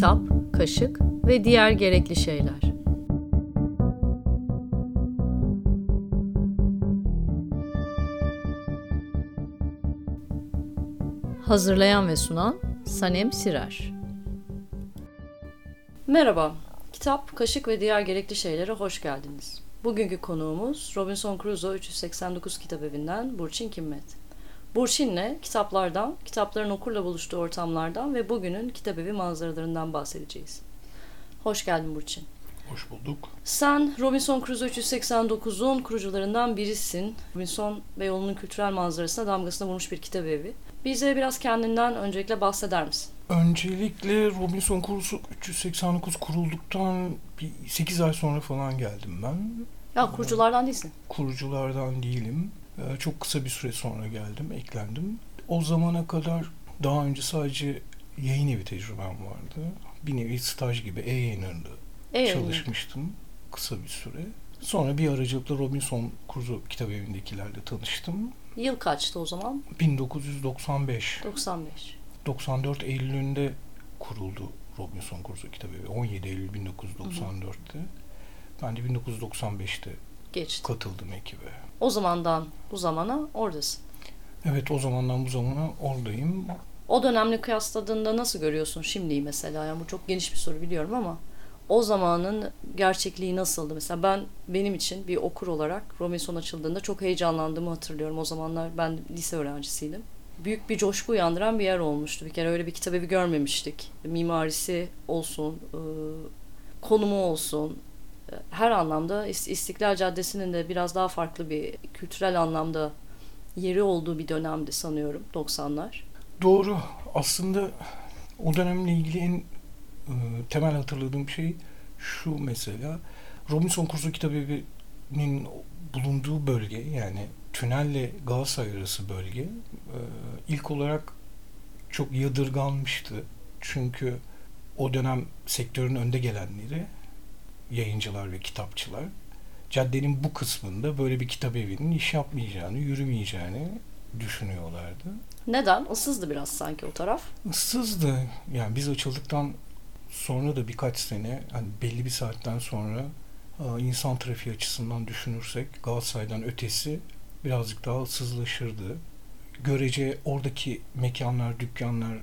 kitap, kaşık ve diğer gerekli şeyler. Hazırlayan ve sunan Sanem Sirer. Merhaba, kitap, kaşık ve diğer gerekli şeylere hoş geldiniz. Bugünkü konuğumuz Robinson Crusoe 389 kitap evinden Burçin Kimmet. Burçin'le kitaplardan, kitapların okurla buluştuğu ortamlardan ve bugünün kitabevi manzaralarından bahsedeceğiz. Hoş geldin Burçin. Hoş bulduk. Sen Robinson Crusoe 389'un kurucularından birisin. Robinson ve yolunun kültürel manzarasına damgasını vurmuş bir kitabevi. Bize biraz kendinden öncelikle bahseder misin? Öncelikle Robinson Crusoe 389 kurulduktan bir 8 ay sonra falan geldim ben. Ya kuruculardan değilsin. Kuruculardan değilim. Ee, çok kısa bir süre sonra geldim, eklendim. O zamana kadar daha önce sadece yayın evi tecrübem vardı. Bir nevi staj gibi e-yayınlarında e çalışmıştım kısa bir süre. Sonra bir aracılıkla Robinson Crusoe kitap evindekilerle tanıştım. Yıl kaçtı o zaman? 1995. 95. 94 Eylül'ünde kuruldu Robinson Crusoe kitap evi. 17 Eylül 1994'te. Ben de 1995'te Geçti. katıldım ekibe. O zamandan bu zamana oradasın. Evet o zamandan bu zamana oradayım. O dönemle kıyasladığında nasıl görüyorsun şimdiyi mesela? Yani bu çok geniş bir soru biliyorum ama o zamanın gerçekliği nasıldı? Mesela ben benim için bir okur olarak Robinson açıldığında çok heyecanlandığımı hatırlıyorum. O zamanlar ben lise öğrencisiydim. Büyük bir coşku uyandıran bir yer olmuştu. Bir kere öyle bir kitabevi görmemiştik. Mimarisi olsun, konumu olsun, her anlamda İstiklal Caddesi'nin de biraz daha farklı bir kültürel anlamda yeri olduğu bir dönemdi sanıyorum 90'lar. Doğru. Aslında o dönemle ilgili en e, temel hatırladığım şey şu mesela. Robinson Crusoe Kitabevi'nin bulunduğu bölge yani tünelle Galatasaray arası bölge e, ilk olarak çok yadırganmıştı. Çünkü o dönem sektörün önde gelenleri yayıncılar ve kitapçılar caddenin bu kısmında böyle bir kitap evinin iş yapmayacağını, yürümeyeceğini düşünüyorlardı. Neden? Issızdı biraz sanki o taraf. Issızdı. Yani biz açıldıktan sonra da birkaç sene hani belli bir saatten sonra insan trafiği açısından düşünürsek Galatasaray'dan ötesi birazcık daha ıssızlaşırdı. Görece oradaki mekanlar, dükkanlar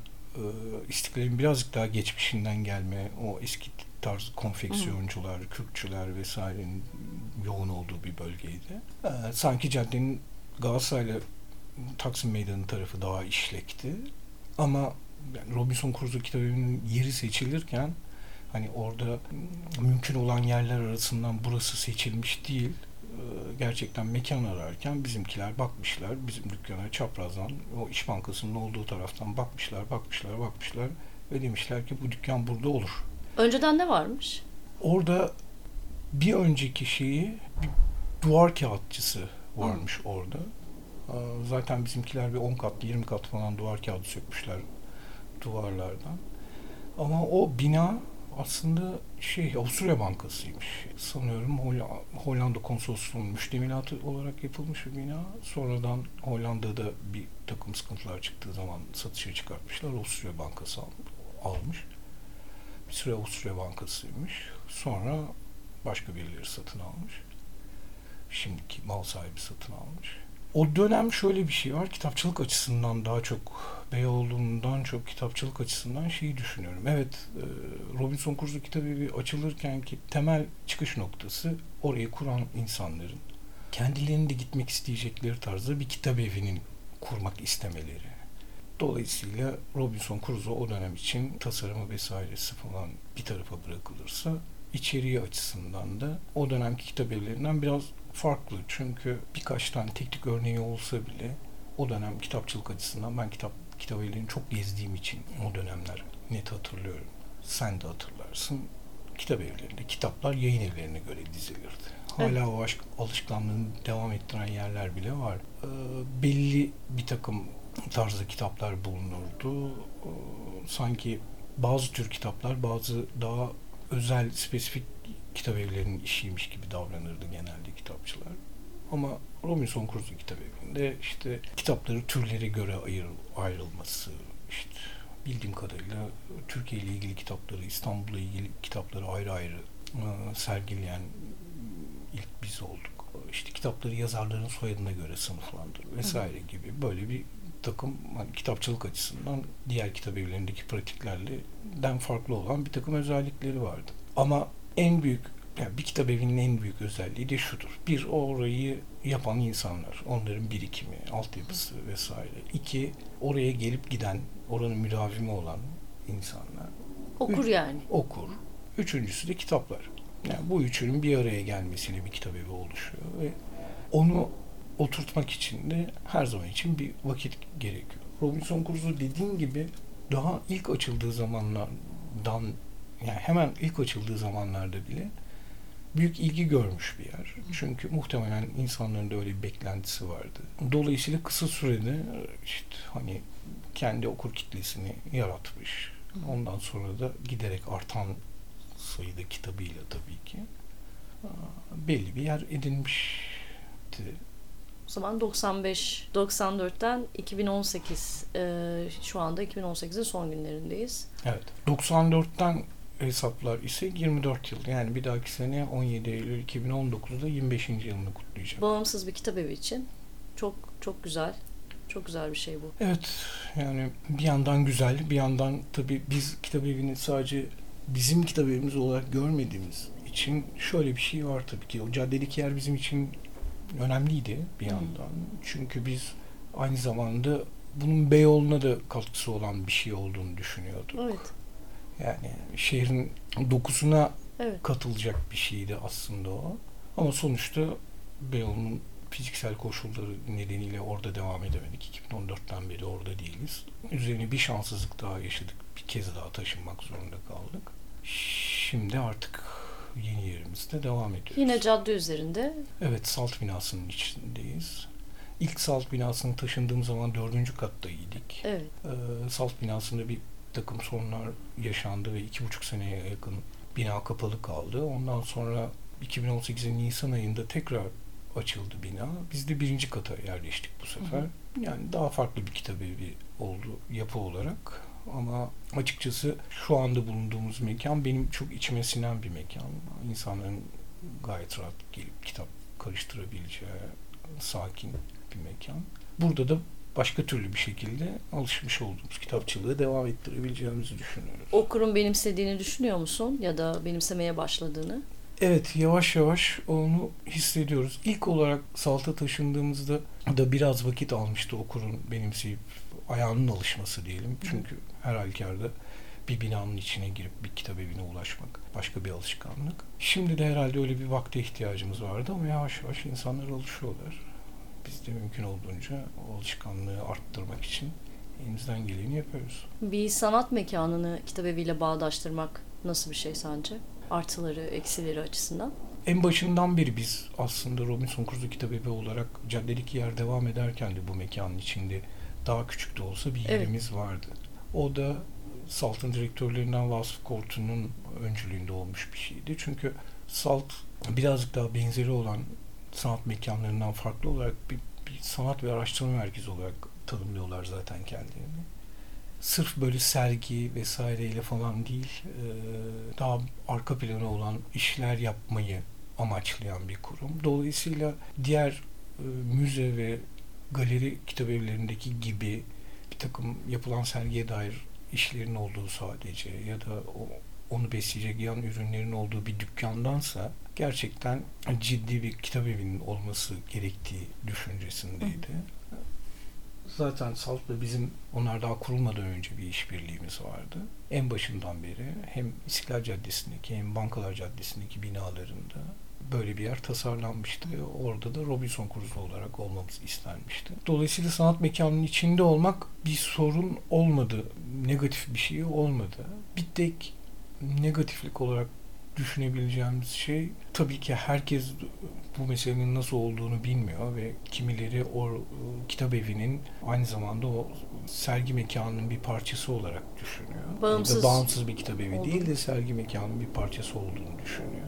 İstiklal'in birazcık daha geçmişinden gelme o eski tarz konfeksiyoncular, kürkçüler vesairenin yoğun olduğu bir bölgeydi. Ee, sanki caddenin Galatasaray'la Taksim Meydanı tarafı daha işlekti. Ama yani Robinson Crusoe kitabının yeri seçilirken hani orada mümkün olan yerler arasından burası seçilmiş değil. Ee, gerçekten mekan ararken bizimkiler bakmışlar. Bizim dükkana çaprazdan o iş bankasının olduğu taraftan bakmışlar, bakmışlar, bakmışlar ve demişler ki bu dükkan burada olur. Önceden ne varmış? Orada bir önceki şeyi bir duvar kağıtçısı varmış Hı. orada. Zaten bizimkiler bir 10 kat, 20 kat falan duvar kağıdı sökmüşler duvarlardan. Ama o bina aslında şey Avusturya Bankası'ymış. Sanıyorum Hollanda konsolosluğunun müştemilatı olarak yapılmış bir bina. Sonradan Hollanda'da bir takım sıkıntılar çıktığı zaman satışa çıkartmışlar. Avusturya Bankası almış bir süre Avusturya Bankası'ymış. Sonra başka birileri satın almış. Şimdiki mal sahibi satın almış. O dönem şöyle bir şey var. Kitapçılık açısından daha çok Beyoğlu'ndan çok kitapçılık açısından şeyi düşünüyorum. Evet e, Robinson Crusoe kitabı açılırken ki temel çıkış noktası orayı kuran insanların kendilerinin de gitmek isteyecekleri tarzda bir kitap evinin kurmak istemeleri. Dolayısıyla Robinson Crusoe o dönem için tasarımı vesairesi falan bir tarafa bırakılırsa içeriği açısından da o dönemki kitap evlerinden biraz farklı. Çünkü birkaç tane teknik örneği olsa bile o dönem kitapçılık açısından ben kitap kitap evlerini çok gezdiğim için o dönemler net hatırlıyorum. Sen de hatırlarsın. Kitap evlerinde kitaplar yayın evlerine göre dizilirdi. Hala Evet. o aşk alışkanlığını devam ettiren yerler bile var. Ee, belli bir takım tarzda kitaplar bulunurdu. Ee, sanki bazı tür kitaplar bazı daha özel, spesifik kitap evlerinin işiymiş gibi davranırdı genelde kitapçılar. Ama Robinson Crusoe kitap evinde işte kitapları türlere göre ayır, ayrılması, işte bildiğim kadarıyla Türkiye ile ilgili kitapları, İstanbul'la ilgili kitapları ayrı ayrı e, sergileyen ilk biz olduk. İşte kitapları yazarların soyadına göre sınıflandır vesaire gibi böyle bir takım hani kitapçılık açısından diğer kitap evlerindeki pratiklerle den farklı olan bir takım özellikleri vardı. Ama en büyük yani bir kitap evinin en büyük özelliği de şudur. Bir, orayı yapan insanlar, onların birikimi, altyapısı vesaire. İki, oraya gelip giden, oranın müdavimi olan insanlar. Okur yani. Okur. Üçüncüsü de kitaplar. Yani bu üçünün bir araya gelmesiyle bir kitap evi oluşuyor ve onu oturtmak için de her zaman için bir vakit gerekiyor. Robinson Crusoe dediğin gibi daha ilk açıldığı zamanlardan yani hemen ilk açıldığı zamanlarda bile büyük ilgi görmüş bir yer. Çünkü muhtemelen insanların da öyle bir beklentisi vardı. Dolayısıyla kısa sürede işte hani kendi okur kitlesini yaratmış. Ondan sonra da giderek artan sayıda kitabıyla tabii ki belli bir yer edinmişti. O zaman 95, 94'ten 2018, e, şu anda 2018'in son günlerindeyiz. Evet. 94'ten hesaplar ise 24 yıl. Yani bir dahaki sene 17 Eylül 2019'da 25. yılını kutlayacak. Bağımsız bir kitap evi için çok çok güzel. Çok güzel bir şey bu. Evet. Yani bir yandan güzel, bir yandan tabii biz kitap evini sadece bizim kitap evimiz olarak görmediğimiz için şöyle bir şey var tabii ki. O caddedeki yer bizim için önemliydi bir yandan. Çünkü biz aynı zamanda bunun Beyoğlu'na da katkısı olan bir şey olduğunu düşünüyorduk. Evet. Yani şehrin dokusuna Evet. katılacak bir şeydi aslında o. Ama sonuçta Beyoğlu'nun fiziksel koşulları nedeniyle orada devam edemedik. 2014'ten beri orada değiliz. Üzerine bir şanssızlık daha yaşadık. Bir kez daha taşınmak zorunda kaldık. Şimdi artık yeni yerimizde devam ediyoruz. Yine cadde üzerinde. Evet, salt binasının içindeyiz. İlk salt binasına taşındığım zaman dördüncü kattaydık. Evet. Ee, salt binasında bir takım sorunlar yaşandı ve iki buçuk seneye yakın bina kapalı kaldı. Ondan sonra 2018'in Nisan ayında tekrar açıldı bina. Biz de birinci kata yerleştik bu sefer. Hı Yani daha farklı bir kitap evi oldu yapı olarak. Ama açıkçası şu anda bulunduğumuz mekan benim çok içime sinen bir mekan. İnsanların gayet rahat gelip kitap karıştırabileceği sakin bir mekan. Burada da başka türlü bir şekilde alışmış olduğumuz kitapçılığı devam ettirebileceğimizi düşünüyoruz. Okurun benimsediğini düşünüyor musun? Ya da benimsemeye başladığını? Evet yavaş yavaş onu hissediyoruz. İlk olarak Salt'a taşındığımızda da biraz vakit almıştı okurun benimseyip ayağının alışması diyelim. Çünkü her halükarda bir binanın içine girip bir kitap evine ulaşmak başka bir alışkanlık. Şimdi de herhalde öyle bir vakte ihtiyacımız vardı ama yavaş yavaş insanlar alışıyorlar. Biz de mümkün olduğunca o alışkanlığı arttırmak için elimizden geleni yapıyoruz. Bir sanat mekanını kitap eviyle bağdaştırmak nasıl bir şey sence? Artıları, eksileri açısından. En başından beri biz aslında Robinson Crusoe kitap evi olarak caddedeki yer devam ederken de bu mekanın içinde daha küçük de olsa bir Evet. yerimiz vardı. O da Salt'ın direktörlerinden Vasıf Kortu'nun öncülüğünde olmuş bir şeydi. Çünkü Salt birazcık daha benzeri olan sanat mekanlarından farklı olarak bir, bir sanat ve araştırma merkezi olarak tanımlıyorlar zaten kendilerini. Sırf böyle sergi vesaireyle falan değil, daha arka planı olan işler yapmayı amaçlayan bir kurum. Dolayısıyla diğer müze ve galeri kitap evlerindeki gibi bir takım yapılan sergiye dair işlerin olduğu sadece ya da o, onu besleyecek yan ürünlerin olduğu bir dükkandansa gerçekten ciddi bir kitap evinin olması gerektiği düşüncesindeydi. Zaten Salt'la bizim onlar daha kurulmadan önce bir işbirliğimiz vardı. En başından beri hem İstiklal Caddesi'ndeki hem Bankalar Caddesi'ndeki binalarında böyle bir yer tasarlanmıştı. Orada da Robinson Crusoe olarak olmamız istenmişti. Dolayısıyla sanat mekanının içinde olmak bir sorun olmadı. Negatif bir şey olmadı. Bir tek negatiflik olarak düşünebileceğimiz şey tabii ki herkes bu meselenin nasıl olduğunu bilmiyor ve kimileri o e, kitap evinin aynı zamanda o sergi mekanının bir parçası olarak düşünüyor. Bağımsız, bağımsız bir kitap evi oldu. değil de sergi mekanının bir parçası olduğunu düşünüyor.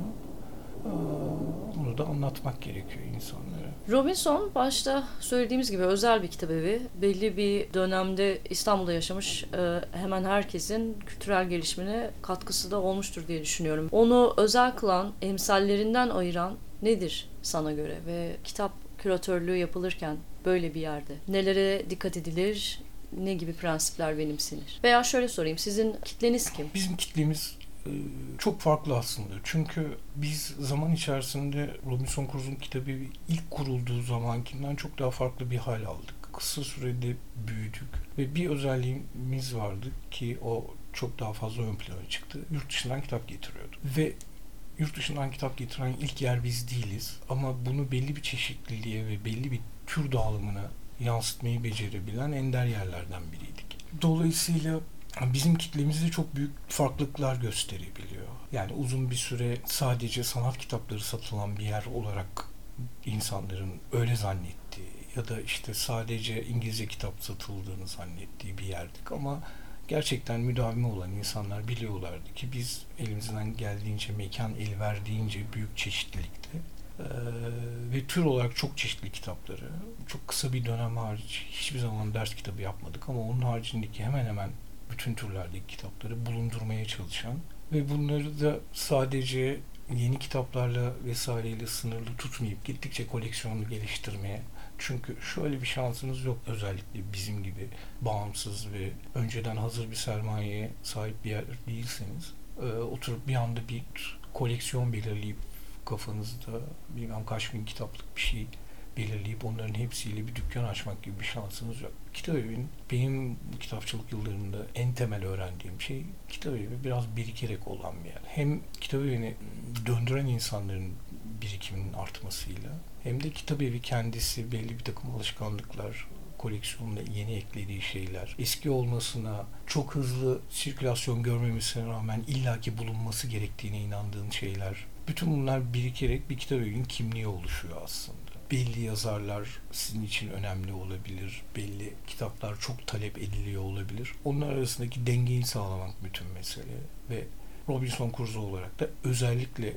Bunu da anlatmak gerekiyor insanlara. Robinson başta söylediğimiz gibi özel bir kitap evi. Belli bir dönemde İstanbul'da yaşamış e, hemen herkesin kültürel gelişimine katkısı da olmuştur diye düşünüyorum. Onu özel kılan, emsallerinden ayıran nedir sana göre ve kitap küratörlüğü yapılırken böyle bir yerde nelere dikkat edilir, ne gibi prensipler benimsenir? Veya şöyle sorayım, sizin kitleniz kim? Bizim kitlemiz çok farklı aslında. Çünkü biz zaman içerisinde Robinson Crusoe'un kitabı ilk kurulduğu zamankinden çok daha farklı bir hal aldık. Kısa sürede büyüdük ve bir özelliğimiz vardı ki o çok daha fazla ön plana çıktı. Yurt dışından kitap getiriyordu. Ve yurt dışından kitap getiren ilk yer biz değiliz. Ama bunu belli bir çeşitliliğe ve belli bir tür dağılımına yansıtmayı becerebilen ender yerlerden biriydik. Dolayısıyla bizim kitlemizde çok büyük farklılıklar gösterebiliyor. Yani uzun bir süre sadece sanat kitapları satılan bir yer olarak insanların öyle zannettiği ya da işte sadece İngilizce kitap satıldığını zannettiği bir yerdik ama gerçekten müdavimi olan insanlar biliyorlardı ki biz elimizden geldiğince mekan el verdiğince büyük çeşitlilikte ve tür olarak çok çeşitli kitapları çok kısa bir dönem hariç hiçbir zaman ders kitabı yapmadık ama onun haricindeki hemen hemen bütün türlerdeki kitapları bulundurmaya çalışan ve bunları da sadece yeni kitaplarla vesaireyle sınırlı tutmayıp gittikçe koleksiyonu geliştirmeye çünkü şöyle bir şansınız yok. Özellikle bizim gibi bağımsız ve önceden hazır bir sermayeye sahip bir yer değilseniz e, oturup bir anda bir koleksiyon belirleyip kafanızda bilmem kaç bin kitaplık bir şey belirleyip onların hepsiyle bir dükkan açmak gibi bir şansınız yok. Kitap evinin benim kitapçılık yıllarında en temel öğrendiğim şey kitap evi biraz birikerek olan bir yer. Hem kitap evini döndüren insanların birikiminin artmasıyla hem de kitap evi kendisi belli bir takım alışkanlıklar, koleksiyonda yeni eklediği şeyler, eski olmasına, çok hızlı sirkülasyon görmemesine rağmen illaki bulunması gerektiğine inandığın şeyler. Bütün bunlar birikerek bir kitap evinin kimliği oluşuyor aslında belli yazarlar sizin için önemli olabilir. Belli kitaplar çok talep ediliyor olabilir. Onlar arasındaki dengeyi sağlamak bütün mesele ve Robinson Crusoe olarak da özellikle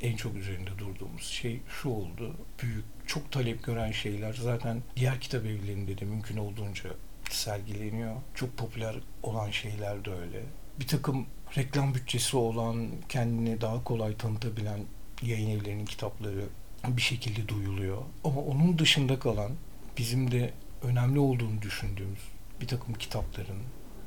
en çok üzerinde durduğumuz şey şu oldu. Büyük, çok talep gören şeyler zaten diğer kitap evlerinde de mümkün olduğunca sergileniyor. Çok popüler olan şeyler de öyle. Bir takım reklam bütçesi olan, kendini daha kolay tanıtabilen yayın evlerinin kitapları bir şekilde duyuluyor. Ama onun dışında kalan bizim de önemli olduğunu düşündüğümüz bir takım kitapların,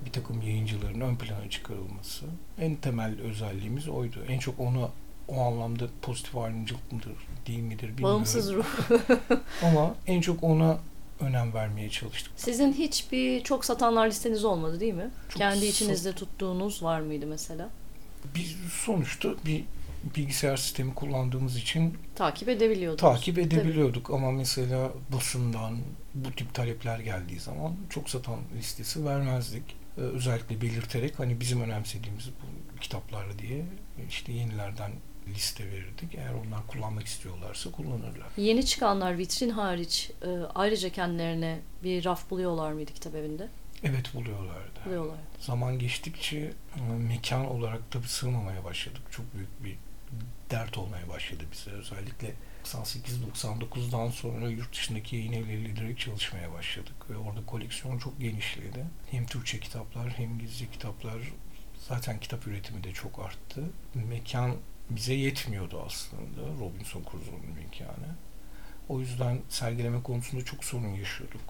bir takım yayıncıların ön plana çıkarılması en temel özelliğimiz oydu. En çok onu o anlamda pozitif ayrımcılık mıdır değil midir bilmiyorum. Bağımsız ruh. Ama en çok ona önem vermeye çalıştık. Sizin hiçbir çok satanlar listeniz olmadı değil mi? Çok Kendi içinizde tuttuğunuz var mıydı mesela? Biz sonuçta bir bilgisayar sistemi kullandığımız için Takip edebiliyordunuz. takip edebiliyorduk ama mesela basından bu tip talepler geldiği zaman çok satan listesi vermezdik. Ee, özellikle belirterek hani bizim önemsediğimiz bu kitaplar diye işte yenilerden liste verirdik. Eğer onlar kullanmak istiyorlarsa kullanırlar. Yeni çıkanlar vitrin hariç e, ayrıca kendilerine bir raf buluyorlar mıydı kitap evinde? Evet buluyorlardı. Buluyorlardı. Zaman geçtikçe e, mekan olarak da sığmamaya başladık. Çok büyük bir dert olmaya başladı bize. Özellikle 98-99'dan sonra yurt dışındaki yayın evleriyle direkt çalışmaya başladık. Ve orada koleksiyon çok genişledi. Hem Türkçe kitaplar hem İngilizce kitaplar zaten kitap üretimi de çok arttı. Mekan bize yetmiyordu aslında Robinson Crusoe'nun mekanı. O yüzden sergileme konusunda çok sorun yaşıyorduk.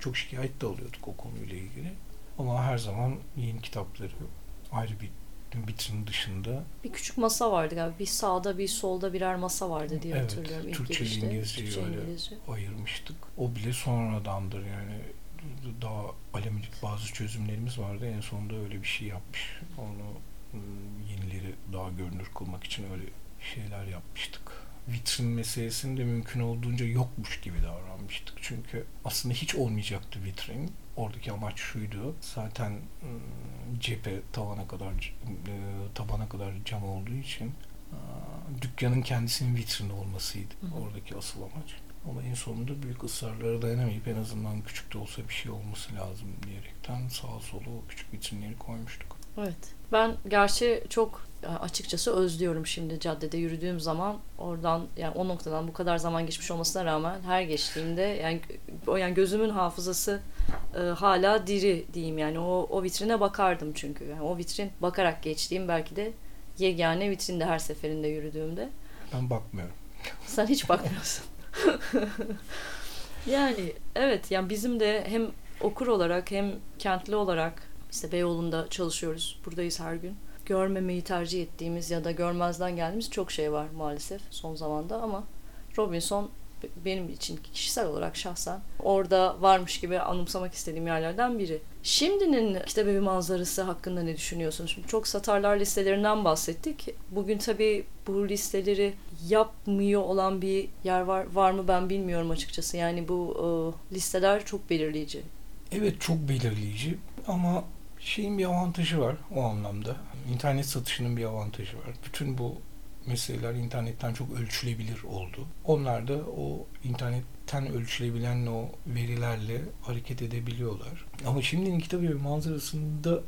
Çok şikayet de alıyorduk o konuyla ilgili. Ama her zaman yeni kitapları ayrı bir vitrinin dışında Bir küçük masa vardı galiba. Bir sağda bir solda birer masa vardı diye Evet, hatırlıyorum. ilk Türkçe girişte. İngilizceyi Türkçe öyle. İngilizce. ayırmıştık. O bile sonradandır yani daha alemedik bazı çözümlerimiz vardı. En sonunda öyle bir şey yapmış. Onu ım, yenileri daha görünür kılmak için öyle şeyler yapmıştık. Vitrin meselesinde mümkün olduğunca yokmuş gibi davranmıştık. Çünkü aslında hiç olmayacaktı vitrin. Oradaki amaç şuydu. Zaten ım, cephe tavana kadar e, tabana kadar cam olduğu için dükkanın kendisinin vitrini olmasıydı Hı oradaki asıl amaç. Ama en sonunda büyük ısrarlara dayanamayıp en azından küçük de olsa bir şey olması lazım diyerekten sağa sola o küçük vitrinleri koymuştuk. Evet. Ben gerçi çok yani açıkçası özlüyorum şimdi caddede yürüdüğüm zaman oradan yani o noktadan bu kadar zaman geçmiş olmasına rağmen her geçtiğimde yani o yani gözümün hafızası e, hala diri diyeyim yani o o vitrine bakardım çünkü yani o vitrin bakarak geçtiğim belki de yegane vitrinde her seferinde yürüdüğümde Ben bakmıyorum. sen hiç bakmıyorsun. yani evet yani bizim de hem okur olarak hem kentli olarak işte Beyoğlu'nda çalışıyoruz. Buradayız her gün. Görmemeyi tercih ettiğimiz ya da görmezden geldiğimiz çok şey var maalesef son zamanda ama Robinson benim için kişisel olarak şahsen orada varmış gibi anımsamak istediğim yerlerden biri. Şimdinin kitap evi manzarası hakkında ne düşünüyorsunuz? Şimdi çok satarlar listelerinden bahsettik. Bugün tabii bu listeleri yapmıyor olan bir yer var var mı ben bilmiyorum açıkçası. Yani bu e, listeler çok belirleyici. Evet çok belirleyici ama şeyin bir avantajı var o anlamda. İnternet satışının bir avantajı var. Bütün bu meseleler internetten çok ölçülebilir oldu. Onlar da o internetten ölçülebilen o verilerle hareket edebiliyorlar. Ama şimdinin kitap evi manzarasında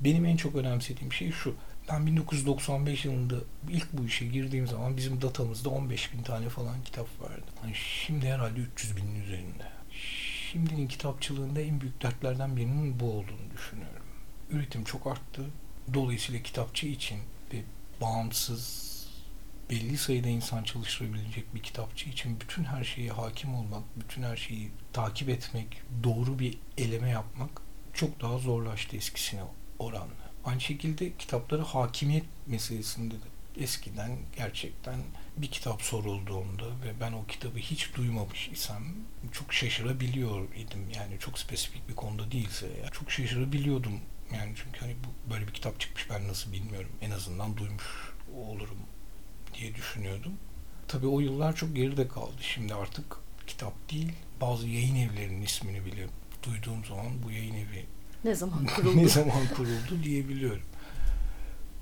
benim en çok önemsediğim şey şu. Ben 1995 yılında ilk bu işe girdiğim zaman bizim datamızda 15 bin tane falan kitap vardı. Yani şimdi herhalde 300 binin üzerinde. Şimdinin kitapçılığında en büyük dertlerden birinin bu olduğunu düşünüyorum. Üretim çok arttı. Dolayısıyla kitapçı için ve bağımsız belli sayıda insan çalıştırabilecek bir kitapçı için bütün her şeye hakim olmak, bütün her şeyi takip etmek, doğru bir eleme yapmak çok daha zorlaştı eskisine oranla. Aynı şekilde kitaplara hakimiyet meselesinde de eskiden gerçekten bir kitap sorulduğunda ve ben o kitabı hiç duymamış isem çok şaşırabiliyor idim. Yani çok spesifik bir konuda değilse ya. Çok şaşırabiliyordum. Yani çünkü hani bu böyle bir kitap çıkmış ben nasıl bilmiyorum. En azından duymuş olurum diye düşünüyordum. Tabii o yıllar çok geride kaldı. Şimdi artık kitap değil bazı yayın evlerinin ismini bile duyduğum zaman bu yayın evi Ne zaman kuruldu? ne zaman kuruldu diyebiliyorum.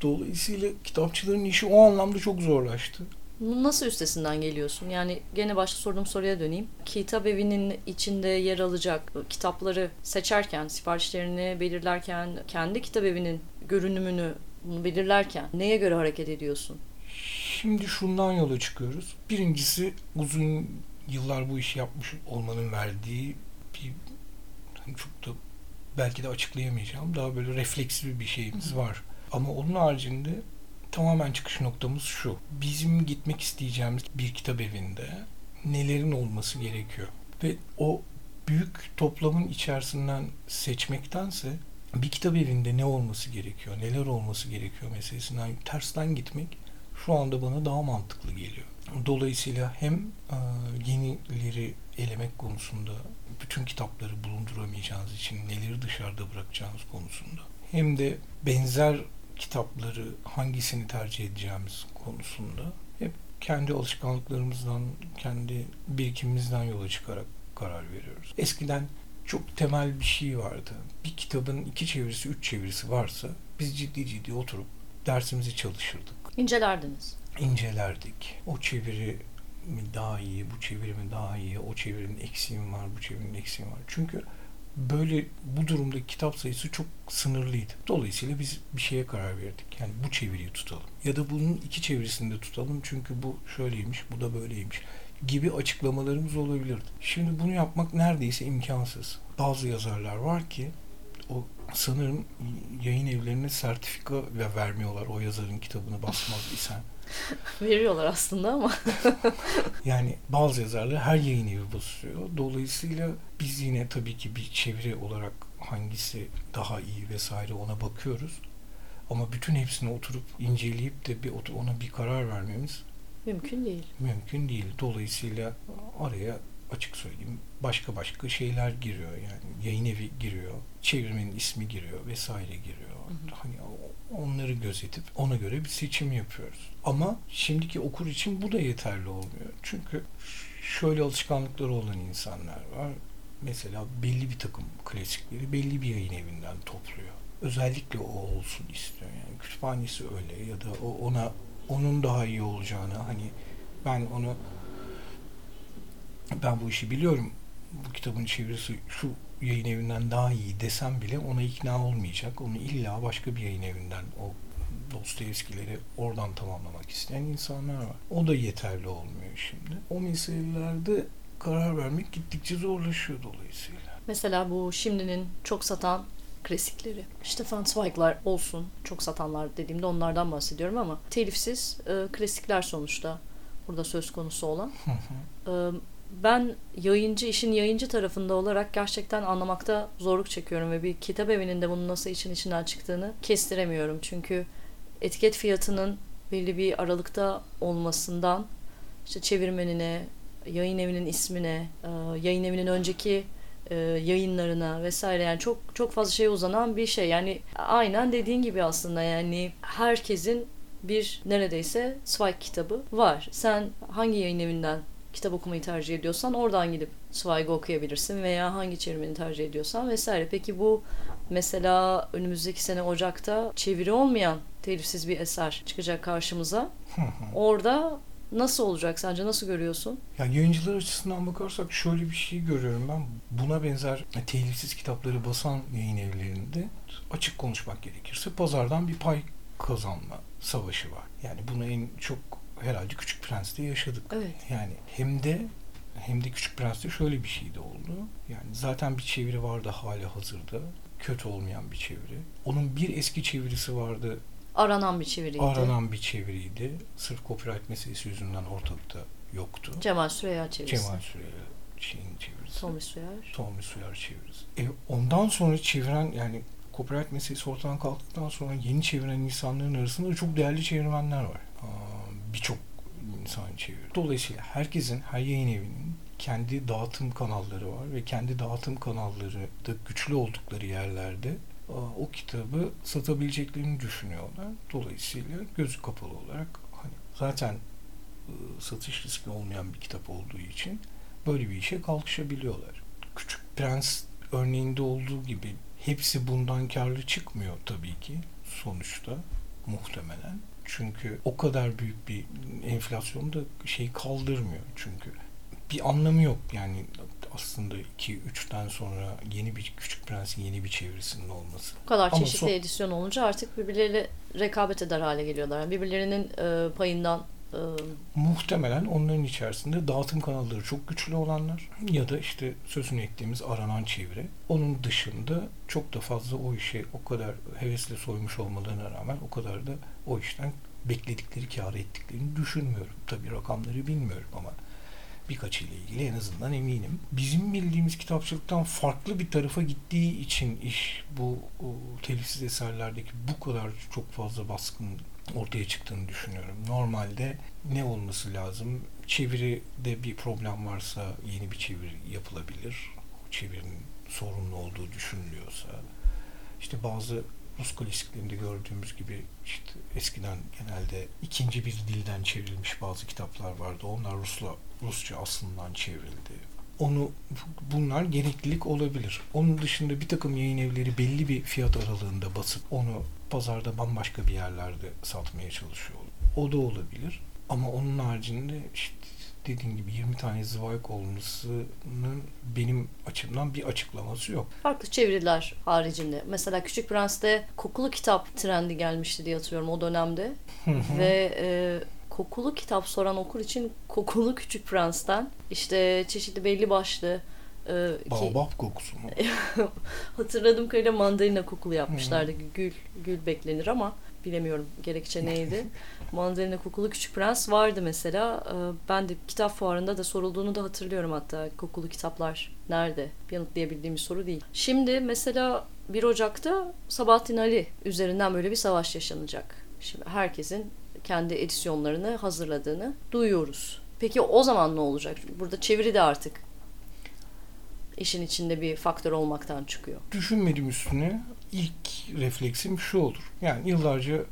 Dolayısıyla kitapçıların işi o anlamda çok zorlaştı. Nasıl üstesinden geliyorsun? Yani gene başta sorduğum soruya döneyim. Kitap evinin içinde yer alacak kitapları seçerken, siparişlerini belirlerken, kendi kitap evinin görünümünü belirlerken neye göre hareket ediyorsun? Şimdi şundan yola çıkıyoruz. Birincisi uzun yıllar bu işi yapmış olmanın verdiği bir hani çok da belki de açıklayamayacağım daha böyle refleksif bir şeyimiz var. Ama onun haricinde tamamen çıkış noktamız şu. Bizim gitmek isteyeceğimiz bir kitap evinde nelerin olması gerekiyor? Ve o büyük toplamın içerisinden seçmektense bir kitap evinde ne olması gerekiyor, neler olması gerekiyor meselesinden tersten gitmek şu anda bana daha mantıklı geliyor. Dolayısıyla hem e, yenileri elemek konusunda bütün kitapları bulunduramayacağınız için neleri dışarıda bırakacağınız konusunda hem de benzer kitapları hangisini tercih edeceğimiz konusunda hep kendi alışkanlıklarımızdan, kendi birikimimizden yola çıkarak karar veriyoruz. Eskiden çok temel bir şey vardı. Bir kitabın iki çevirisi, üç çevirisi varsa biz ciddi ciddi oturup dersimizi çalışırdık İncelerdiniz. incelerdik. O çeviri mi daha iyi, bu çeviri mi daha iyi, o çevirinin eksiği var, bu çevirinin eksiği var. Çünkü böyle bu durumda kitap sayısı çok sınırlıydı. Dolayısıyla biz bir şeye karar verdik. Yani bu çeviriyi tutalım. Ya da bunun iki çevirisini de tutalım çünkü bu şöyleymiş, bu da böyleymiş gibi açıklamalarımız olabilirdi. Şimdi bunu yapmak neredeyse imkansız. Bazı yazarlar var ki o sanırım yayın evlerine sertifika ve vermiyorlar o yazarın kitabını basmaz isen. Veriyorlar aslında ama. Yani bazı yazarlar her yayın evi basıyor. Dolayısıyla biz yine tabii ki bir çeviri olarak hangisi daha iyi vesaire ona bakıyoruz. Ama bütün hepsini oturup inceleyip de bir ona bir karar vermemiz Mümkün değil. mümkün değil. Dolayısıyla araya açık söyleyeyim başka başka şeyler giriyor yani yayın evi giriyor, çevirmenin ismi giriyor vesaire giriyor. Hani o- onları gözetip ona göre bir seçim yapıyoruz. Ama şimdiki okur için bu da yeterli olmuyor. Çünkü şöyle alışkanlıkları olan insanlar var. Mesela belli bir takım klasikleri belli bir yayın evinden topluyor. Özellikle o olsun istiyor. Yani kütüphanesi öyle ya da o ona onun daha iyi olacağını hani ben onu ben bu işi biliyorum bu kitabın çevirisi şu yayın evinden daha iyi desem bile ona ikna olmayacak. Onu illa başka bir yayın evinden o Dostoyevskileri oradan tamamlamak isteyen insanlar var. O da yeterli olmuyor şimdi. O meselelerde karar vermek gittikçe zorlaşıyor dolayısıyla. Mesela bu şimdinin çok satan klasikleri. Stefan Zweig'lar olsun. Çok satanlar dediğimde onlardan bahsediyorum ama telifsiz e, klasikler sonuçta burada söz konusu olan. e, ben yayıncı, işin yayıncı tarafında olarak gerçekten anlamakta zorluk çekiyorum ve bir kitap evinin de bunun nasıl için içinden çıktığını kestiremiyorum. Çünkü etiket fiyatının belli bir aralıkta olmasından işte çevirmenine, yayın evinin ismine, e, yayın evinin önceki e, yayınlarına vesaire yani çok çok fazla şey uzanan bir şey. Yani aynen dediğin gibi aslında yani herkesin bir neredeyse Zweig kitabı var. Sen hangi yayın evinden kitap okumayı tercih ediyorsan oradan gidip Zweig'i okuyabilirsin veya hangi çevirmeni tercih ediyorsan vesaire. Peki bu mesela önümüzdeki sene Ocak'ta çeviri olmayan telifsiz bir eser çıkacak karşımıza. Orada nasıl olacak sence? Nasıl görüyorsun? Ya yayıncılar açısından bakarsak şöyle bir şey görüyorum ben. Buna benzer telifsiz kitapları basan yayın evlerinde açık konuşmak gerekirse pazardan bir pay kazanma savaşı var. Yani bunu en çok herhalde Küçük Prens'te yaşadık. Evet. Yani hem de hem de Küçük Prens'te şöyle bir şey de oldu. Yani zaten bir çeviri vardı hali hazırda. Kötü olmayan bir çeviri. Onun bir eski çevirisi vardı. Aranan bir çeviriydi. Aranan bir çeviriydi. Sırf copyright meselesi yüzünden ortalıkta yoktu. Cemal Süreya çevirisi. Cemal Süreya şeyin çevirisi. Tomris Sürer. Tomris Sürer çevirisi. E, ondan sonra çeviren yani copyright meselesi ortadan kalktıktan sonra yeni çeviren insanların arasında çok değerli çevirmenler var. Birçok insan çeviriyor. Dolayısıyla herkesin, her yayın evinin kendi dağıtım kanalları var ve kendi dağıtım kanalları da güçlü oldukları yerlerde o kitabı satabileceklerini düşünüyorlar. Dolayısıyla gözü kapalı olarak hani zaten satış riski olmayan bir kitap olduğu için böyle bir işe kalkışabiliyorlar. Küçük Prens örneğinde olduğu gibi hepsi bundan karlı çıkmıyor tabii ki sonuçta muhtemelen. Çünkü o kadar büyük bir enflasyon da şey kaldırmıyor çünkü. Bir anlamı yok yani aslında 2-3'ten sonra yeni bir Küçük Prens'in yeni bir çevirisinin olması. Bu kadar çeşitli son... edisyon olunca artık birbirleriyle rekabet eder hale geliyorlar. Yani birbirlerinin e, payından Muhtemelen onların içerisinde dağıtım kanalları çok güçlü olanlar ya da işte sözünü ettiğimiz aranan çeviri. Onun dışında çok da fazla o işe o kadar hevesle soymuş olmalarına rağmen o kadar da o işten bekledikleri kâr ettiklerini düşünmüyorum. Tabii rakamları bilmiyorum ama birkaç ile ilgili en azından eminim. Bizim bildiğimiz kitapçılıktan farklı bir tarafa gittiği için iş bu o, telifsiz eserlerdeki bu kadar çok fazla baskın ortaya çıktığını düşünüyorum. Normalde ne olması lazım? Çeviride bir problem varsa yeni bir çeviri yapılabilir. Çevirinin sorunlu olduğu düşünülüyorsa. İşte bazı Rus klasiklerinde gördüğümüz gibi işte eskiden genelde ikinci bir dilden çevrilmiş bazı kitaplar vardı. Onlar Rusla Rusça aslından çevrildi. Onu bunlar gereklilik olabilir. Onun dışında bir takım yayın evleri belli bir fiyat aralığında basıp onu pazarda bambaşka bir yerlerde satmaya çalışıyor. O da olabilir. Ama onun haricinde işte dediğim gibi 20 tane Zweig olmasının benim açımdan bir açıklaması yok. Farklı çeviriler haricinde. Mesela Küçük Prens'te kokulu kitap trendi gelmişti diye hatırlıyorum o dönemde. Ve e, kokulu kitap soran okur için kokulu Küçük Prens'ten işte çeşitli belli başlı e, Baobab kokusu mu? hatırladığım kadarıyla mandalina kokulu yapmışlardı. Gül gül beklenir ama bilemiyorum gerekçe neydi. Mandalina kokulu Küçük Prens vardı mesela. E, ben de kitap fuarında da sorulduğunu da hatırlıyorum hatta. Kokulu kitaplar nerede? Yanıtlayabildiğim bir soru değil. Şimdi mesela 1 Ocak'ta Sabahattin Ali üzerinden böyle bir savaş yaşanacak. Şimdi herkesin kendi edisyonlarını hazırladığını duyuyoruz. Peki o zaman ne olacak? Burada çeviri de artık işin içinde bir faktör olmaktan çıkıyor. Düşünmedim üstüne. İlk refleksim şu olur. Yani yıllarca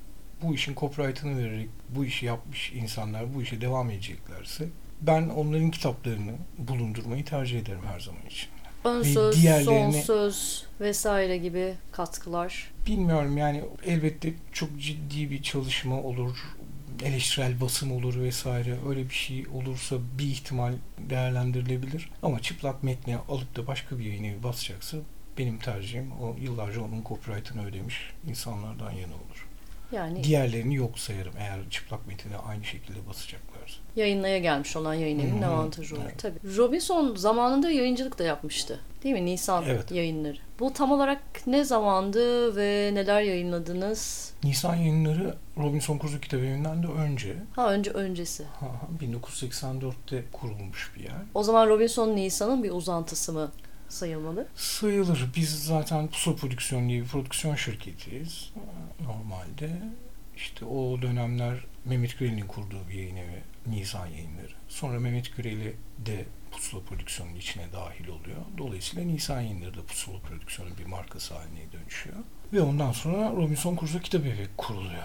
bu işin copyright'ını vererek bu işi yapmış insanlar bu işe devam edeceklerse ben onların kitaplarını bulundurmayı tercih ederim her zaman için. Ön söz, diğerlerine... son söz vesaire gibi katkılar. Bilmiyorum yani elbette çok ciddi bir çalışma olur. Eleştirel basım olur vesaire öyle bir şey olursa bir ihtimal değerlendirilebilir. Ama çıplak metni alıp da başka bir yayın evi basacaksa benim tercihim o yıllarca onun copyright'ını ödemiş insanlardan yana olur. Yani Diğerlerini yok sayarım eğer çıplak metini aynı şekilde basacaklarsa. yayınlaya gelmiş olan yayın evinin avantajı olur. Evet. Tabii. Robinson zamanında yayıncılık da yapmıştı. Değil mi? Nisan Evet. yayınları. Bu tam olarak ne zamandı ve neler yayınladınız? Nisan yayınları Robinson Crusoe kitabı evinden de önce Ha önce öncesi. ha, ha, 1984'te kurulmuş bir yer. O zaman Robinson Nisan'ın bir uzantısı mı sayılmalı? Sayılır. Biz zaten Pusula Prodüksiyon diye bir prodüksiyon şirketiyiz. Normalde işte o dönemler Mehmet Gürel'in kurduğu bir yayın evi Nisan yayınları. Sonra Mehmet Gürel'i de Pusula Prodüksiyon'un içine dahil oluyor. Dolayısıyla Nisan yayınları da Pusula Prodüksiyon'un bir markası haline dönüşüyor. Ve ondan sonra Robinson Crusoe Kitap Evi kuruluyor.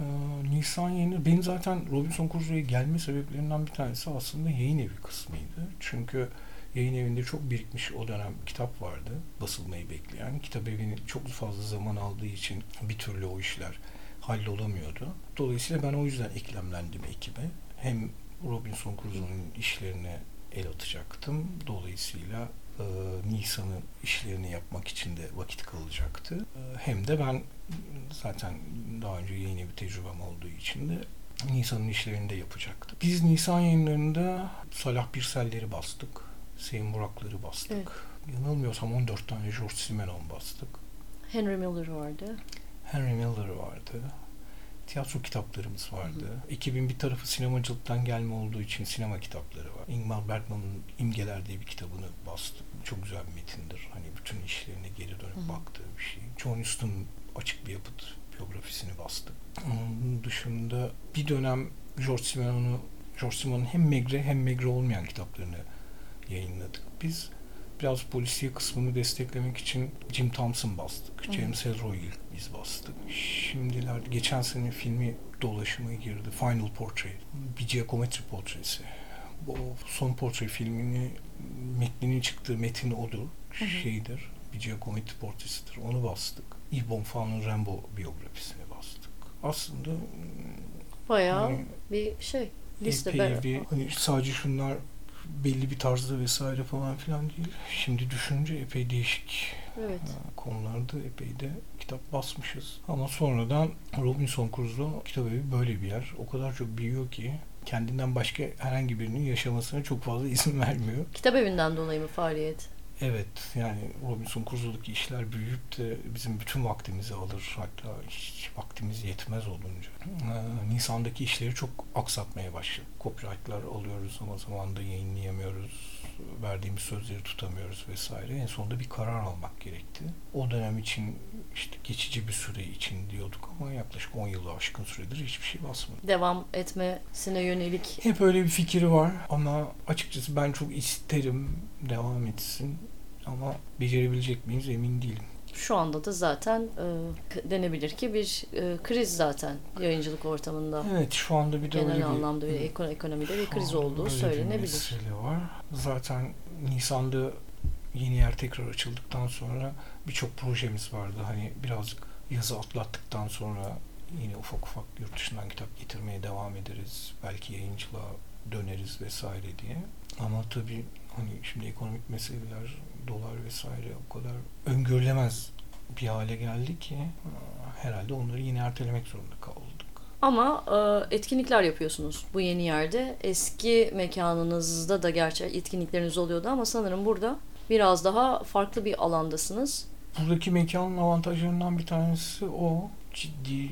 Ee, Nisan yayını benim zaten Robinson Crusoe'ya gelme sebeplerinden bir tanesi aslında yayın evi kısmıydı. Çünkü yayın evinde çok birikmiş o dönem kitap vardı basılmayı bekleyen. Kitap evinin çok fazla zaman aldığı için bir türlü o işler hallolamıyordu. Dolayısıyla ben o yüzden eklemlendim ekibe. Hem Robinson Crusoe'nun işlerine el atacaktım. Dolayısıyla e, Nisan'ın işlerini yapmak için de vakit kalacaktı. E, hem de ben zaten daha önce yayın evi tecrübem olduğu için de Nisan'ın işlerini de yapacaktım. Biz Nisan yayınlarında Salah Birsel'leri bastık. Sayın Burak'ları bastık. Evet. Yanılmıyorsam 14 tane George Simenon bastık. Henry Miller vardı. Henry Miller vardı. Tiyatro kitaplarımız vardı. Ekibin bir tarafı sinemacılıktan gelme olduğu için sinema kitapları var. Ingmar Bergman'ın İmgeler diye bir kitabını bastık. Çok güzel bir metindir. Hani bütün işlerine geri dönüp Hı hı. baktığı bir şey. John Huston'ın açık bir yapıt biyografisini bastık. Onun dışında bir dönem George Simenon'u George Simenon'un hem megre hem megre olmayan kitaplarını yayınladık. Biz biraz polisiye kısmını desteklemek için Jim Thompson bastık. Hı. James Ellroy'u biz bastık. Şimdilerde geçen sene filmi dolaşıma girdi. Final Portrait. Bir Giacometti portresi. Bu son portre filmini metninin çıktığı metin odur. Hı hı. Şeydir. Bir Giacometti portresidir. Onu bastık. Yves Bonfan'ın Rambo biyografisini bastık. Aslında Bayağı hani bir şey. Liste epey bir hani sadece şunlar belli bir tarzda vesaire falan filan değil. Şimdi düşününce epey değişik Evet. e, konularda epey de kitap basmışız. Ama sonradan Robinson Crusoe kitap evi böyle bir yer. O kadar çok büyüyor ki kendinden başka herhangi birinin yaşamasına çok fazla izin vermiyor. Kitap evinden dolayı mı faaliyet? Evet yani Robinson Crusoe'daki işler büyüyüp de bizim bütün vaktimizi alır. Hatta hiç vaktimiz yetmez olunca. Ee, Nisan'daki işleri çok aksatmaya başladı. Copyright'lar alıyoruz ama zamanında yayınlayamıyoruz. Verdiğimiz sözleri tutamıyoruz vesaire. En sonunda bir karar almak gerekti. O dönem için işte geçici bir süre için diyorduk ama yaklaşık 10 yılı aşkın süredir hiçbir şey basmadık. Devam etmesine yönelik Hep öyle bir fikri var ama açıkçası ben çok isterim devam etsin ama becerebilecek miyiz emin değilim. şu anda da zaten e, denebilir ki bir e, kriz zaten yayıncılık ortamında. Evet şu anda bir de öyle Genel bir anlamda bir eko- ekonomide bir kriz olduğu öyle bir söylenebilir. var. Zaten Nisan'da yeni yer tekrar açıldıktan sonra birçok projemiz vardı. Hani birazcık yazı atlattıktan sonra yine ufak ufak yurt dışından kitap getirmeye devam ederiz. Belki yayıncılığa döneriz vesaire diye. Ama tabii hani şimdi ekonomik meseleler, dolar vesaire o kadar öngörülemez bir hale geldi ki herhalde onları yine ertelemek zorunda kaldık. Ama e, etkinlikler yapıyorsunuz bu yeni yerde. Eski mekanınızda da gerçi etkinlikleriniz oluyordu ama sanırım burada biraz daha farklı bir alandasınız. Buradaki mekanın avantajlarından bir tanesi o. Ciddi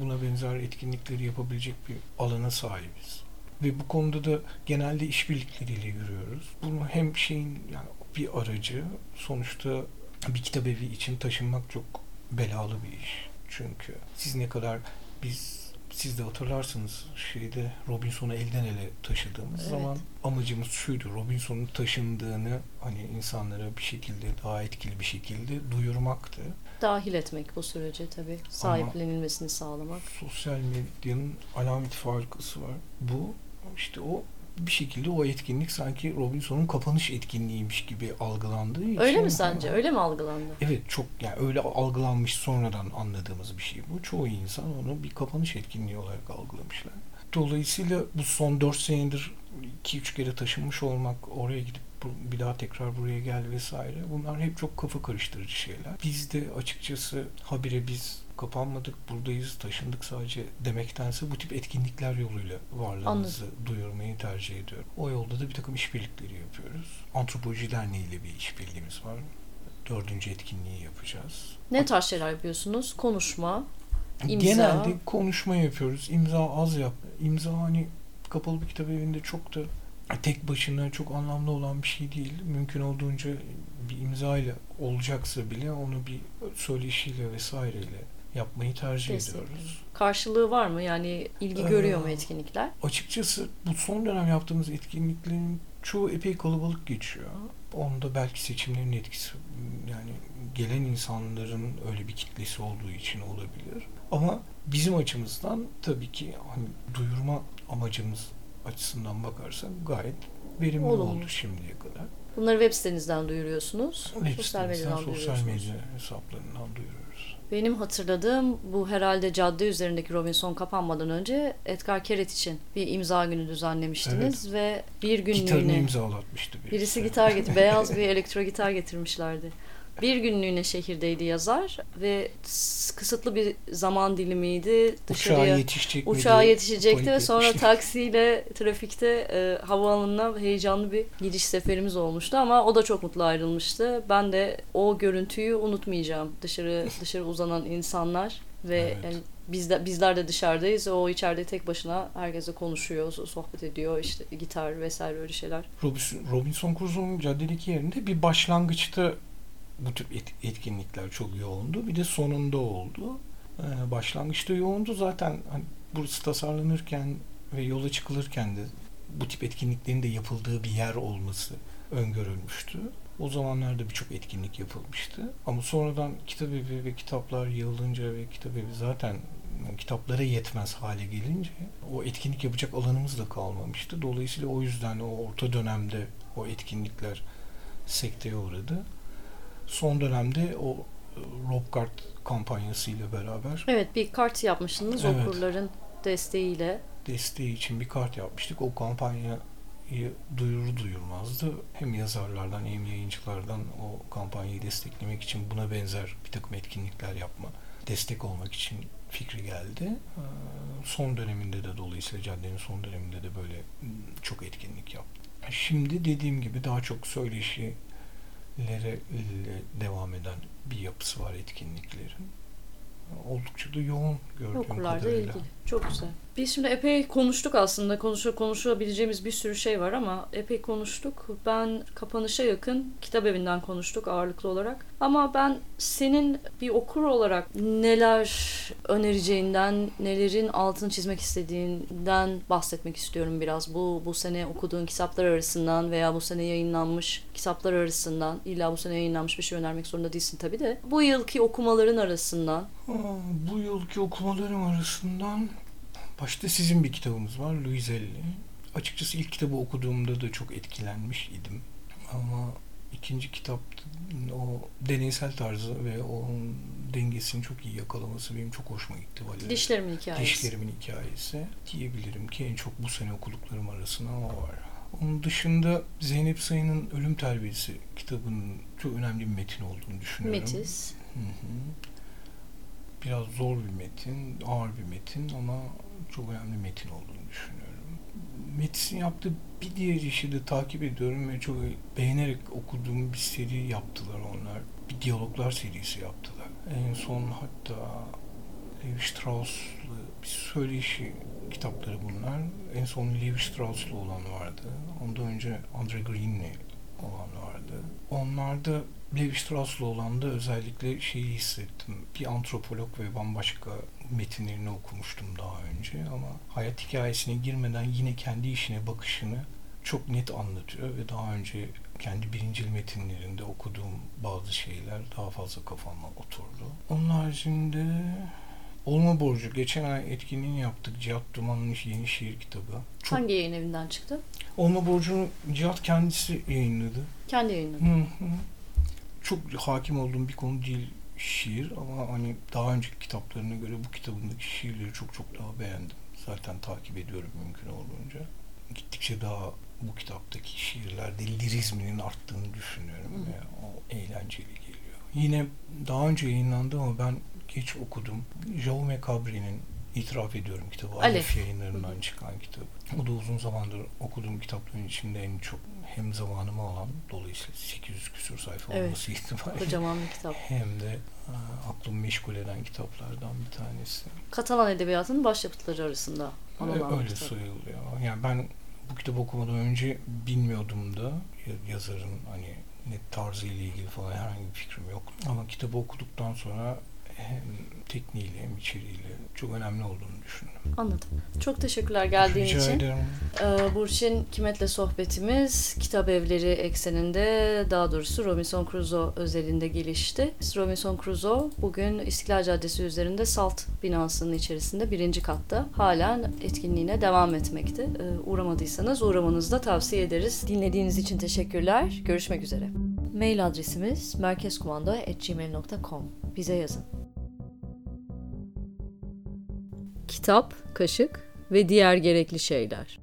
buna benzer etkinlikleri yapabilecek bir alana sahibiz. Ve bu konuda da genelde işbirlikleriyle yürüyoruz. Bunu hem şeyin yani bir aracı sonuçta bir kitap evi için taşınmak çok belalı bir iş. Çünkü siz ne kadar biz siz de hatırlarsınız şeyde Robinson'u elden ele taşıdığımız Evet. zaman amacımız şuydu. Robinson'un taşındığını hani insanlara bir şekilde daha etkili bir şekilde duyurmaktı. Dahil etmek bu sürece tabii. Sahiplenilmesini sağlamak. Sosyal medyanın alamet farkısı var. Bu işte o bir şekilde o etkinlik sanki Robinson'un kapanış etkinliğiymiş gibi algılandığı için. Öyle mi sence? Öyle mi algılandı? Evet çok yani öyle algılanmış sonradan anladığımız bir şey bu. Çoğu insan onu bir kapanış etkinliği olarak algılamışlar. Dolayısıyla bu son 4 senedir 2-3 kere taşınmış olmak, oraya gidip bir daha tekrar buraya gel vesaire. Bunlar hep çok kafa karıştırıcı şeyler. Biz de açıkçası habire biz kapanmadık, buradayız, taşındık sadece demektense bu tip etkinlikler yoluyla varlığımızı Anladım. duyurmayı tercih ediyorum. O yolda da bir takım işbirlikleri yapıyoruz. Antropoloji Derneği ile bir işbirliğimiz var. Dördüncü etkinliği yapacağız. Ne tarz şeyler yapıyorsunuz? Konuşma, imza? Genelde konuşma yapıyoruz. İmza az yap. İmza hani kapalı bir kitap evinde çok da tek başına çok anlamlı olan bir şey değil. Mümkün olduğunca bir imza ile olacaksa bile onu bir söyleşiyle vesaireyle yapmayı tercih Kesinlikle. ediyoruz. Karşılığı var mı? Yani ilgi ee, görüyor mu etkinlikler? Açıkçası bu son dönem yaptığımız etkinliklerin çoğu epey kalabalık geçiyor. Onda belki seçimlerin etkisi yani gelen insanların öyle bir kitlesi olduğu için olabilir. Ama bizim açımızdan tabii ki hani duyurma amacımız açısından bakarsak gayet verimli Olumlu. oldu şimdiye kadar. Bunları web sitenizden duyuruyorsunuz. Web sosyal medyadan sosyal medya hesaplarından duyuruyoruz. Benim hatırladığım bu herhalde cadde üzerindeki Robinson kapanmadan önce Edgar Keret için bir imza günü düzenlemiştiniz evet. ve bir günlüğüne gitarını imzalatmıştı birisi. Birisi gitar getir, beyaz bir elektro gitar getirmişlerdi bir günlüğüne şehirdeydi yazar ve kısıtlı bir zaman dilimiydi. Dışarıya, uçağa yetişecek Uçağa yetişecekti ve sonra etmişti. taksiyle trafikte e, havaalanına heyecanlı bir gidiş seferimiz olmuştu ama o da çok mutlu ayrılmıştı. Ben de o görüntüyü unutmayacağım. Dışarı dışarı uzanan insanlar ve evet. yani biz de, bizler de dışarıdayız. O içeride tek başına herkese konuşuyor, sohbet ediyor. işte gitar vesaire öyle şeyler. Robinson, Robinson Crusoe'nun caddedeki yerinde bir başlangıçta bu tür etkinlikler çok yoğundu. Bir de sonunda oldu. Ee, başlangıçta yoğundu zaten hani burası tasarlanırken ve yola çıkılırken de bu tip etkinliklerin de yapıldığı bir yer olması öngörülmüştü. O zamanlarda birçok etkinlik yapılmıştı. Ama sonradan kitap evi ve kitaplar yığılınca ve kitap evi zaten kitaplara yetmez hale gelince o etkinlik yapacak alanımız da kalmamıştı. Dolayısıyla o yüzden o orta dönemde o etkinlikler sekteye uğradı son dönemde o e, Rob Kart kampanyası ile beraber. Evet bir kart yapmışsınız evet, okurların desteğiyle. Desteği için bir kart yapmıştık. O kampanyayı duyuru duyurmazdı. Hem yazarlardan hem yayıncılardan o kampanyayı desteklemek için buna benzer bir takım etkinlikler yapma, destek olmak için fikri geldi. E, son döneminde de dolayısıyla caddenin son döneminde de böyle çok etkinlik yaptı. Şimdi dediğim gibi daha çok söyleşi lere devam eden bir yapısı var etkinliklerin. Oldukça da yoğun gördüğüm Okurlarda kadarıyla. ilgili. Çok güzel. Biz şimdi epey konuştuk aslında. Konuşu, konuşabileceğimiz bir sürü şey var ama epey konuştuk. Ben kapanışa yakın kitap evinden konuştuk ağırlıklı olarak. Ama ben senin bir okur olarak neler önereceğinden, nelerin altını çizmek istediğinden bahsetmek istiyorum biraz. Bu bu sene okuduğun kitaplar arasından veya bu sene yayınlanmış kitaplar arasından illa bu sene yayınlanmış bir şey önermek zorunda değilsin tabii de. Bu yılki okumaların arasından. Aa, bu yılki okumalarım arasından Başta sizin bir kitabınız var Luizelli. Açıkçası ilk kitabı okuduğumda da çok etkilenmiş idim. Ama ikinci kitap o deneysel tarzı ve o dengesini çok iyi yakalaması benim çok hoşuma gitti. Valeri. Dişlerimin hikayesi. Dişlerimin hikayesi. Diyebilirim ki en çok bu sene okuduklarım arasında o var. Onun dışında Zeynep Sayın'ın Ölüm Terbiyesi kitabının çok önemli bir metin olduğunu düşünüyorum. Metis. Hı hı. Biraz zor bir metin, ağır bir metin ama çok önemli metin olduğunu düşünüyorum. Metis'in yaptığı bir diğer işi de takip ediyorum ve çok beğenerek okuduğum bir seri yaptılar onlar. Bir diyaloglar serisi yaptılar. En son hatta Levi Strauss'lu bir söyleşi kitapları bunlar. En son Levi Strauss'lu olan vardı. Ondan önce Andre Green'li olan vardı. Onlarda Levi Strauss'lu olan da özellikle şeyi hissettim. Bir antropolog ve bambaşka metinlerini okumuştum daha önce ama hayat hikayesine girmeden yine kendi işine bakışını çok net anlatıyor ve daha önce kendi birincil metinlerinde okuduğum bazı şeyler daha fazla kafama oturdu. Onun haricinde Olma Borcu geçen ay etkinliğini yaptık. Cihat Duman'ın yeni şiir kitabı. Çok... Hangi yayın evinden çıktı? Olma Borcu'nu Cihat kendisi yayınladı. Kendi yayınladı. Hı hı. Çok hakim olduğum bir konu değil şiir ama hani daha önceki kitaplarına göre bu kitabındaki şiirleri çok çok daha beğendim. zaten takip ediyorum mümkün olduğunca. Gittikçe daha bu kitaptaki şiirlerde lirizminin arttığını düşünüyorum ve o eğlenceli geliyor. Yine daha önce yayınlandı ama ben geç okudum. Jaume Cabre'nin İtiraf ediyorum kitabı. Alef. Alef yayınlarından çıkan kitap. O da uzun zamandır okuduğum kitapların içinde en çok hem zamanımı alan dolayısıyla 800 küsur sayfa Evet. olması itibariyle Kocaman bir kitap. hem de e, aklımı meşgul eden kitaplardan bir tanesi. Katalan edebiyatının başyapıtları arasında bir Öyle sayılıyor. Yani ben bu kitabı okumadan önce bilmiyordum da ya- yazarın hani ne tarzı ile ilgili falan herhangi bir fikrim yok. Ama kitabı okuduktan sonra hem tekniğiyle hem içeriğiyle çok önemli olduğunu düşündüm. Anladım. Çok teşekkürler geldiğin Rica için. ederim. Ee, Burçin Kimet'le sohbetimiz kitap evleri ekseninde daha doğrusu Robinson Crusoe özelinde gelişti. Robinson Crusoe bugün İstiklal Caddesi üzerinde Salt binasının içerisinde birinci katta halen etkinliğine devam etmekte. Ee, uğramadıysanız uğramanızı da tavsiye ederiz. Dinlediğiniz için teşekkürler. Görüşmek üzere. Mail adresimiz merkezkumanda.gmail.com Bize yazın. Kitap, kaşık ve diğer gerekli şeyler.